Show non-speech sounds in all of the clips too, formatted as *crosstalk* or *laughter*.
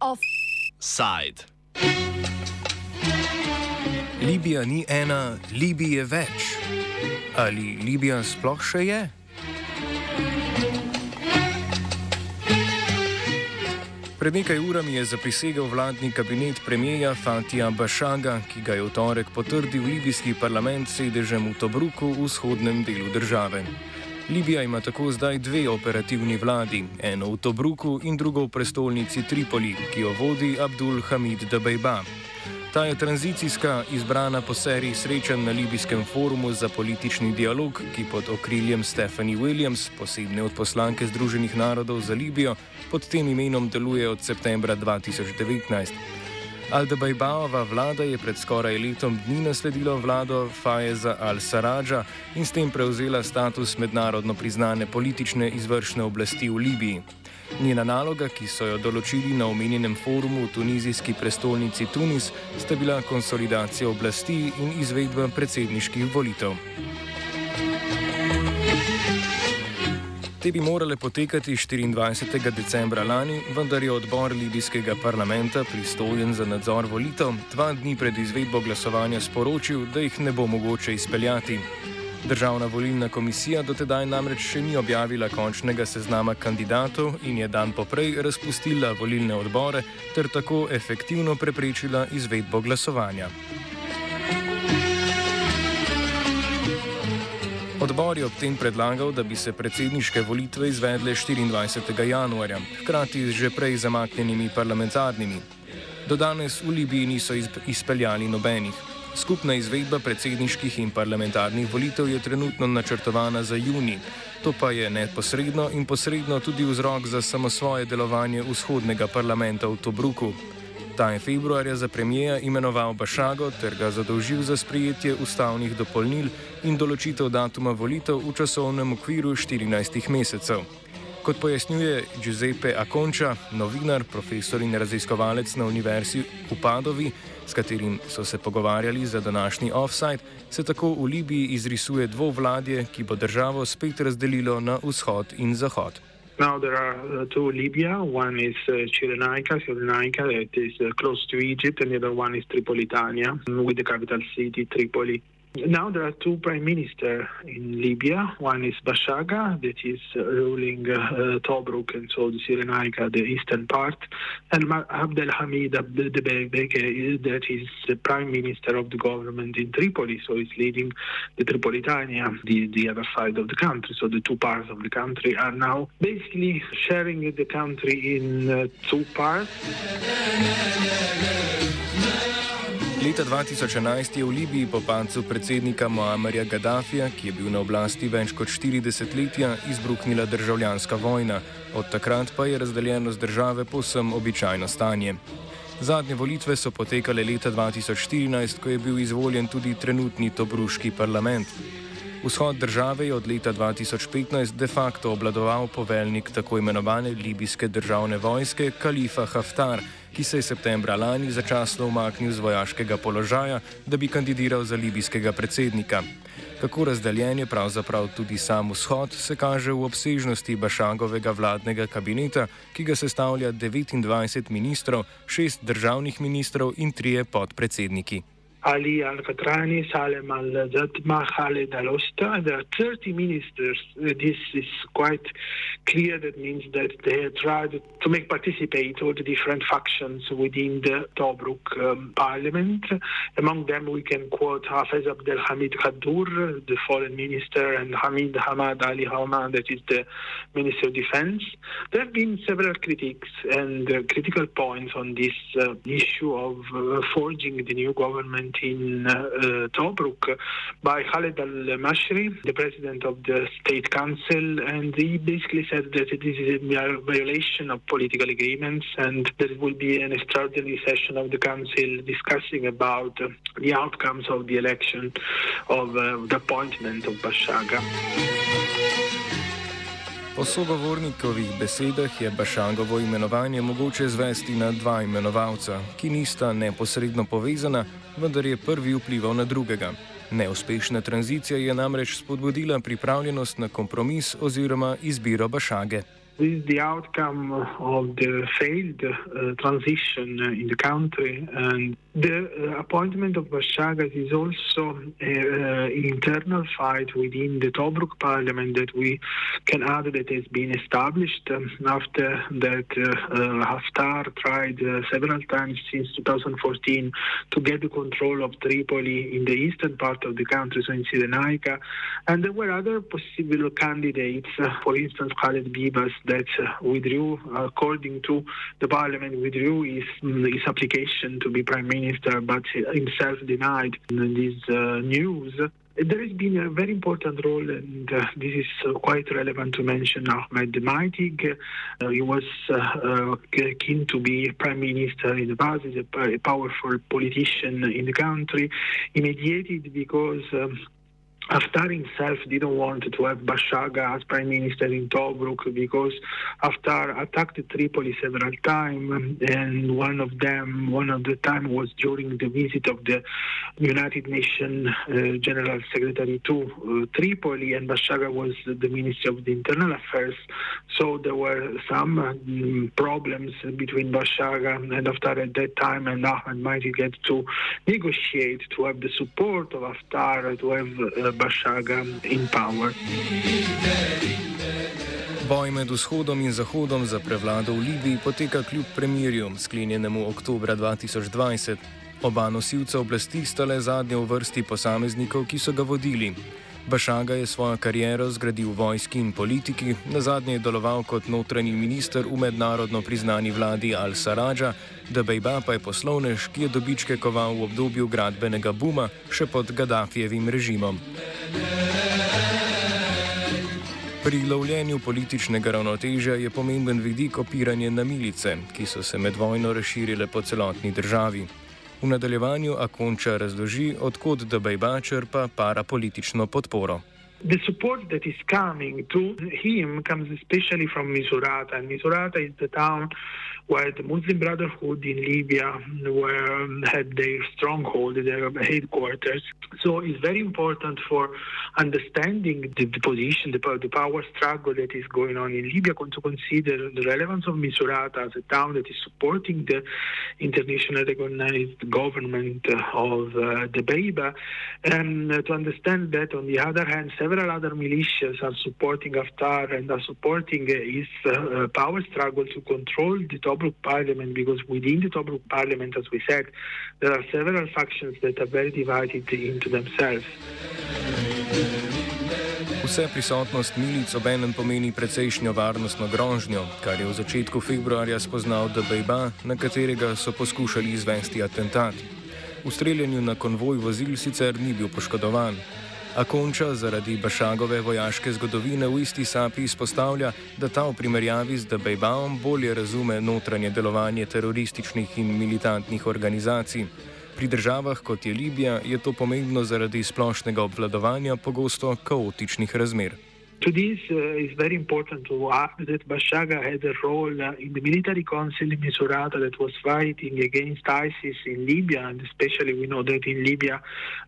Offside. Libija ni ena, Libija je več. Ali Libija sploh še je? Pred nekaj urami je zaprisegel vladni kabinet premijeja Fatija Bašaga, ki ga je v torek potrdil libijski parlament s sedežem v Tobruku v vzhodnem delu države. Libija ima tako zdaj dve operativni vladi, eno v Tobruku in drugo v prestolnici Tripoli, ki jo vodi Abdul Hamid Dabejba. Ta je tranzicijska, izbrana po seriji srečanj na Libijskem forumu za politični dialog, ki pod okriljem Stephanie Williams, posebne odposlanke Združenih narodov za Libijo, pod tem imenom deluje od septembra 2019. Al-Dabajbaova vlada je pred skoraj letom dni nasledila vlado Fajeza al-Sarađa in s tem prevzela status mednarodno priznane politične izvršne oblasti v Libiji. Njena naloga, ki so jo določili na omenjenem forumu v tunizijski prestolnici Tunis, sta bila konsolidacija oblasti in izvedba predsedniških volitev. Te bi morale potekati 24. decembra lani, vendar je odbor libijskega parlamenta, pristojen za nadzor volitev, dva dni pred izvedbo glasovanja sporočil, da jih ne bo mogoče izpeljati. Državna volilna komisija dotedaj namreč še ni objavila končnega seznama kandidatov in je dan poprej razpustila volilne odbore ter tako efektivno preprečila izvedbo glasovanja. Odbor je ob tem predlagal, da bi se predsedniške volitve izvedle 24. januarja, hkrati z že prej zamaknjenimi parlamentarnimi. Do danes v Libiji niso izpeljali nobenih. Skupna izvedba predsedniških in parlamentarnih volitev je trenutno načrtovana za juni. To pa je neposredno in posredno tudi vzrok za samosvoje delovanje vzhodnega parlamenta v Tobruku. Ta je februarja za premijeja imenoval Bašago ter ga zadolžil za sprejetje ustavnih dopolnil in določitev datuma volitev v časovnem okviru 14 mesecev. Kot pojasnjuje Giuseppe Akonča, novinar, profesor in raziskovalec na Univerzi v Padovi, s katerim so se pogovarjali za današnji offside, se tako v Libiji izrisuje dvovladje, ki bo državo spet razdelilo na vzhod in zahod. Now there are uh, two Libya. One is uh, Cyrenaica, Cyrenaica, that is uh, close to Egypt, and the other one is Tripolitania, with the capital city Tripoli. Now there are two prime ministers in Libya. One is Bashaga, that is uh, ruling uh, Tobruk and so the Cyrenaica, the eastern part, and Abdel Hamid Abdelbeke, that is the prime minister of the government in Tripoli, so he's leading the Tripolitania, the, the other side of the country. So the two parts of the country are now basically sharing the country in uh, two parts. Leta 2011 je v Libiji po padcu predsednika Moamarja Gaddafija, ki je bil na oblasti več kot 40 letja, izbruhnila državljanska vojna. Od takrat pa je razdeljenost države posem običajno stanje. Zadnje volitve so potekale leta 2014, ko je bil izvoljen tudi trenutni Tobruški parlament. Vzhod države je od leta 2015 de facto obladoval poveljnik tako imenovane libijske državne vojske Kalifa Haftar, ki se je septembra lani začasno umaknil z vojaškega položaja, da bi kandidiral za libijskega predsednika. Kako razdeljen je pravzaprav tudi sam vzhod, se kaže v obsežnosti Bašagovega vladnega kabineta, ki ga sestavlja 29 ministrov, 6 državnih ministrov in 3 podpredsedniki. Ali Al-Qatrani, Salem Al-Zadma, Khaled Al-Osta. There are 30 ministers. This is quite clear. That means that they tried to make participate all the different factions within the Tobruk um, parliament. Among them, we can quote Hafez Abdel Hamid Khadur, the foreign minister, and Hamid Hamad Ali Hama, that is the minister of defense. There have been several critics and uh, critical points on this uh, issue of uh, forging the new government in uh, Tobruk by Khaled al-Mashri, the president of the state council, and he basically said that this is a violation of political agreements and there will be an extraordinary session of the council discussing about uh, the outcomes of the election of uh, the appointment of Bashaga. Po sogovornikovih besedah je Bašangovo imenovanje mogoče zvesti na dva imenovalca, ki nista neposredno povezana, vendar je prvi vplival na drugega. Neuspešna tranzicija je namreč spodbudila pripravljenost na kompromis oziroma izbiro Bašage. This is the outcome of the failed uh, transition in the country and The uh, appointment of Bashagas is also an uh, internal fight within the Tobruk parliament that we can add that has been established um, after that uh, Haftar tried uh, several times since 2014 to get the control of Tripoli in the eastern part of the country, so in Cyrenaica. And there were other possible candidates, uh, for instance, Khaled Bibas, that uh, withdrew, according to the parliament, withdrew his, his application to be prime minister but himself denied this uh, news. There has been a very important role, and uh, this is uh, quite relevant to mention Ahmed Maitig. Uh, he was uh, keen to be prime minister in the past, he's a, a powerful politician in the country. He mediated because um, Haftar himself didn't want to have Bashaga as prime minister in Tobruk because Haftar attacked Tripoli several times, and one of them, one of the time was during the visit of the United Nations uh, General Secretary to uh, Tripoli, and Bashaga was the Minister of the Internal Affairs. So there were some um, problems between Bashaga and Haftar at that time, and Ahmed might get to negotiate to have the support of Haftar to have. Uh, Bashaga in power. Boj med vzhodom in zahodom za prevlado v Libiji poteka kljub premirju, sklenjenemu oktober 2020. Oba nosilca oblasti sta le zadnja v vrsti posameznikov, ki so ga vodili. Bašaga je svojo kariero zgradil v vojski in politiki, na zadnje je deloval kot notranji minister v mednarodno priznani vladi Al-Saraja, Debejba pa je poslovnež, ki je dobičke koval v obdobju gradbenega buma še pod Gaddafijevim režimom. Pri lovljenju političnega ravnotežja je pomemben vidik opiranje na milice, ki so se med vojno razširile po celotni državi. V nadaljevanju Akonča razloži, odkot Debejba črpa parapolitično podporo. The support that is coming to him comes especially from Misurata. And Misurata is the town where the Muslim Brotherhood in Libya were, um, had their stronghold, their headquarters. So it's very important for understanding the, the position, the, the, power struggle that is going on in Libya, to consider the relevance of Misurata as a town that is supporting the internationally recognized government of uh, the Beiba, and uh, to understand that on the other hand, several other militias are supporting Haftar and are supporting uh, his power struggle to control the top Tobruk parliament because within the Tobruk parliament, as we said, there are several factions that are very divided into themselves. Vse prisotnost milic obenem pomeni precejšnjo varnostno grožnjo, kar je v začetku februarja spoznal Debejba, na katerega so poskušali izvesti atentat. V streljanju na konvoj vozil sicer ni bil poškodovan, a konča zaradi Bašagove vojaške zgodovine v isti sapi izpostavlja, da ta v primerjavi z Debejbaom bolje razume notranje delovanje terorističnih in militantnih organizacij. Pri državah kot je Libija je to pomembno zaradi splošnega obvladovanja pogosto kaotičnih razmer. To this, uh, it's very important to add that Bashaga had a role uh, in the military council in Misurata that was fighting against ISIS in Libya, and especially we know that in Libya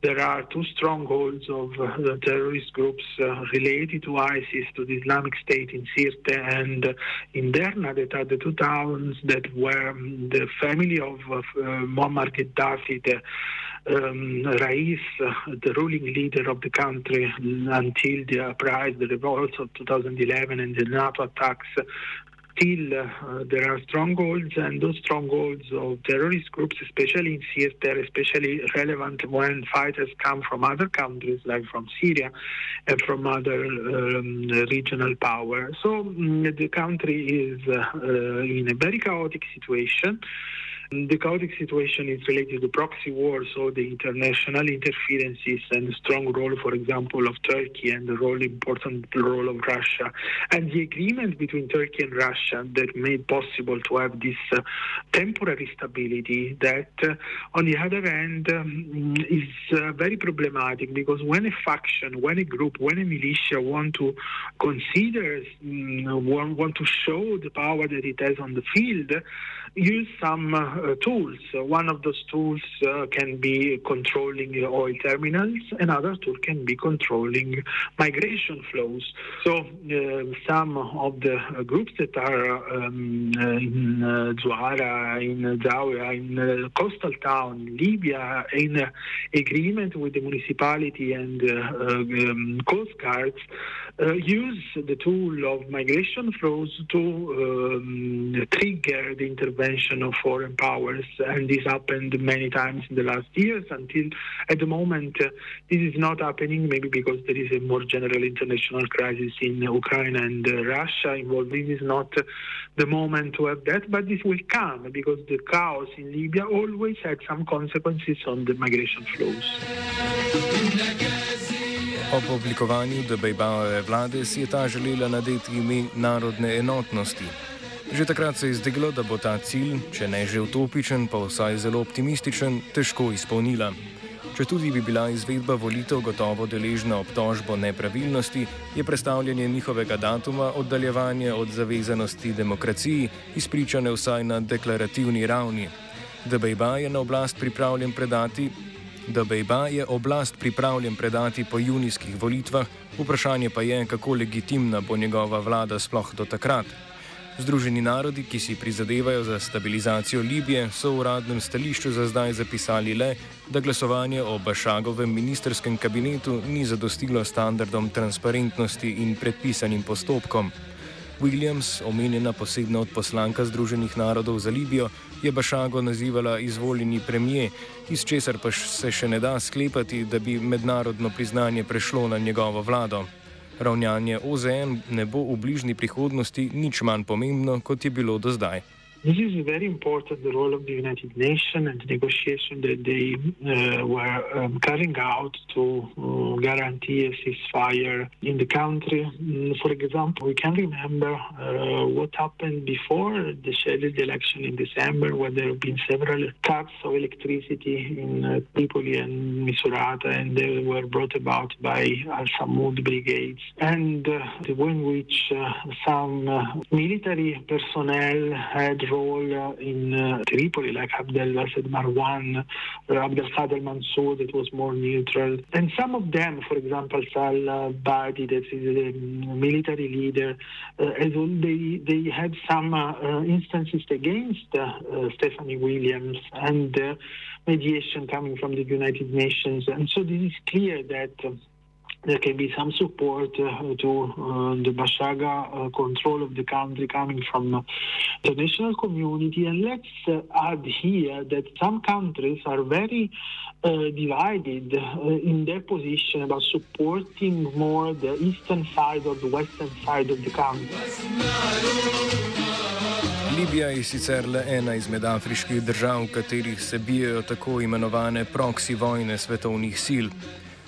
there are two strongholds of uh, the terrorist groups uh, related to ISIS, to the Islamic State in Sirte and in Derna, that are the two towns that were um, the family of, of uh, Muammar Gaddafi, the um, Rais, uh, the ruling leader of the country, until the uprising, the revolts of 2011 and the NATO attacks. Still, uh, there are strongholds, and those strongholds of terrorist groups, especially in Syria, are especially relevant when fighters come from other countries, like from Syria and from other um, regional power. So um, the country is uh, in a very chaotic situation. The chaotic situation is related to proxy wars, so the international interferences and the strong role, for example, of Turkey and the role, important role of Russia, and the agreement between Turkey and Russia that made possible to have this uh, temporary stability. That, uh, on the other hand, um, is uh, very problematic because when a faction, when a group, when a militia want to consider, um, want, want to show the power that it has on the field, use some uh, tools. one of those tools uh, can be controlling oil terminals, another tool can be controlling migration flows. So uh, some of the groups that are um, in uh, Zuara, in Zawiya, in coastal town, Libya, in agreement with the municipality and um, coast guards, use the tool of migration flows to um, trigger the intervention of foreign powers, and this happened many times in the last years. Until at the moment, uh, this is not happening. Maybe because there is a more general international crisis in Ukraine and uh, Russia involved. This is not the moment to have that, but this will come because the chaos in Libya always had some consequences on the migration flows. Ob oblikovanju Debejbave vlade si je ta želela nadeti ime narodne enotnosti. Že takrat se je zdelo, da bo ta cilj, če ne že utopičen, pa vsaj zelo optimističen, težko izpolnila. Če tudi bi bila izvedba volitev gotovo deležna obtožbo nepravilnosti, je predstavljanje njihovega datuma oddaljevanje od zavezanosti demokraciji, izpričane vsaj na deklarativni ravni. Debejba je na oblast pripravljen predati da Bejba je oblast pripravljen predati po junijskih volitvah, vprašanje pa je, kako legitimna bo njegova vlada sploh do takrat. Združeni narodi, ki si prizadevajo za stabilizacijo Libije, so v uradnem stališču za zdaj zapisali le, da glasovanje o Bašagovem ministerskem kabinetu ni zadostilo standardom transparentnosti in predpisanim postopkom. Williams, omenjena posebna odposlanka Združenih narodov za Libijo, je Bašago nazivala izvoljeni premije, iz česar pa se še ne da sklepati, da bi mednarodno priznanje prešlo na njegovo vlado. Ravnjanje OZN ne bo v bližnji prihodnosti nič manj pomembno, kot je bilo do zdaj. This is very important, the role of the United Nations and the negotiation that they uh, were um, carrying out to uh, guarantee a ceasefire in the country. Mm, for example, we can remember uh, what happened before the scheduled election in December, when there have been several cuts of electricity in uh, Tripoli and Misurata, and they were brought about by Al Samud brigades, and uh, the way in which uh, some military personnel had role uh, in uh, Tripoli, like Abdel Wased Marwan, or Abdel Khader Mansour, that was more neutral. And some of them, for example, Sal Badi, that is a um, military leader, uh, as well, they, they had some uh, uh, instances against Stephanie Williams and mediation coming from the United Nations. And so this is clear that um, there can be some support uh, to uh, the Bashaga uh, control of the country coming from the international community. And let's add here that some countries are very divided in their position about supporting more the eastern side or the western side of the country. Libija je sicer le ena izmed afriških držav, v katerih se bijajo tako imenovane proksi vojne svetovnih sil.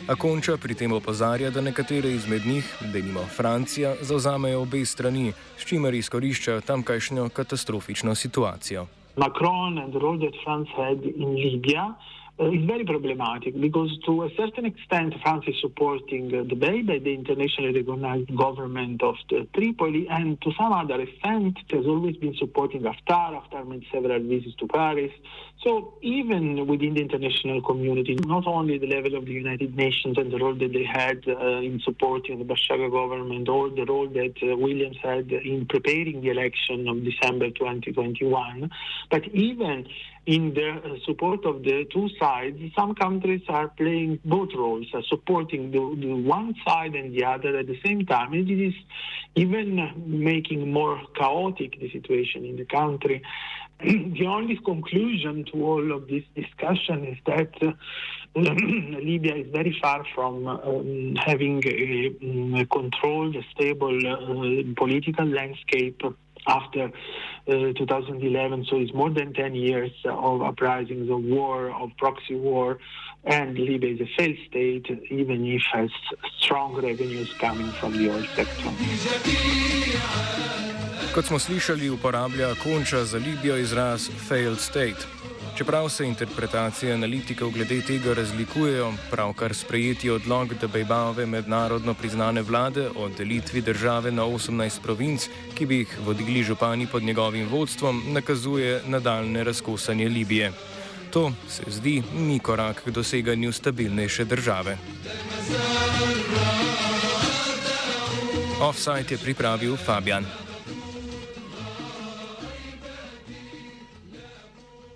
A konča pri tem opozarja, da nekatere izmed njih, denimo Francija, zauzamejo obe strani, s čimer izkoriščajo tamkajšnjo katastrofično situacijo. Macron in the role that France had in Libya is very problematic because, to a certain extent, France is supporting uh, the Bay by the internationally recognized government of Tripoli, and to some other extent, has always been supporting Haftar. Haftar made several visits to Paris. So, even within the international community, not only the level of the United Nations and the role that they had uh, in supporting the Bashaga government, or the role that uh, Williams had in preparing the election of December 2021, but even in the uh, support of the two sides, some countries are playing both roles, uh, supporting the, the, one side and the other at the same time. And it is even making more chaotic the situation in the country. *clears throat* the only conclusion to all of this discussion is that uh, *clears throat* Libya is very far from um, having a, a, controlled, stable uh, political landscape after uh, 2011. So it's more than 10 years of uprisings, of war, of proxy war, and Libya is a failed state, even if it has strong revenues coming from the oil sector. Kot smo slišali, uporablja konča za Libijo izraz failed state. Čeprav se interpretacije analitikov glede tega razlikujejo, pravkar sprejeti odlog Debejbave mednarodno priznane vlade o delitvi države na 18 provinc, ki bi jih vodili župani pod njegovim vodstvom, nakazuje nadaljne razkosanje Libije. To se zdi ni korak k doseganju stabilnejše države. Offside je pripravil Fabian.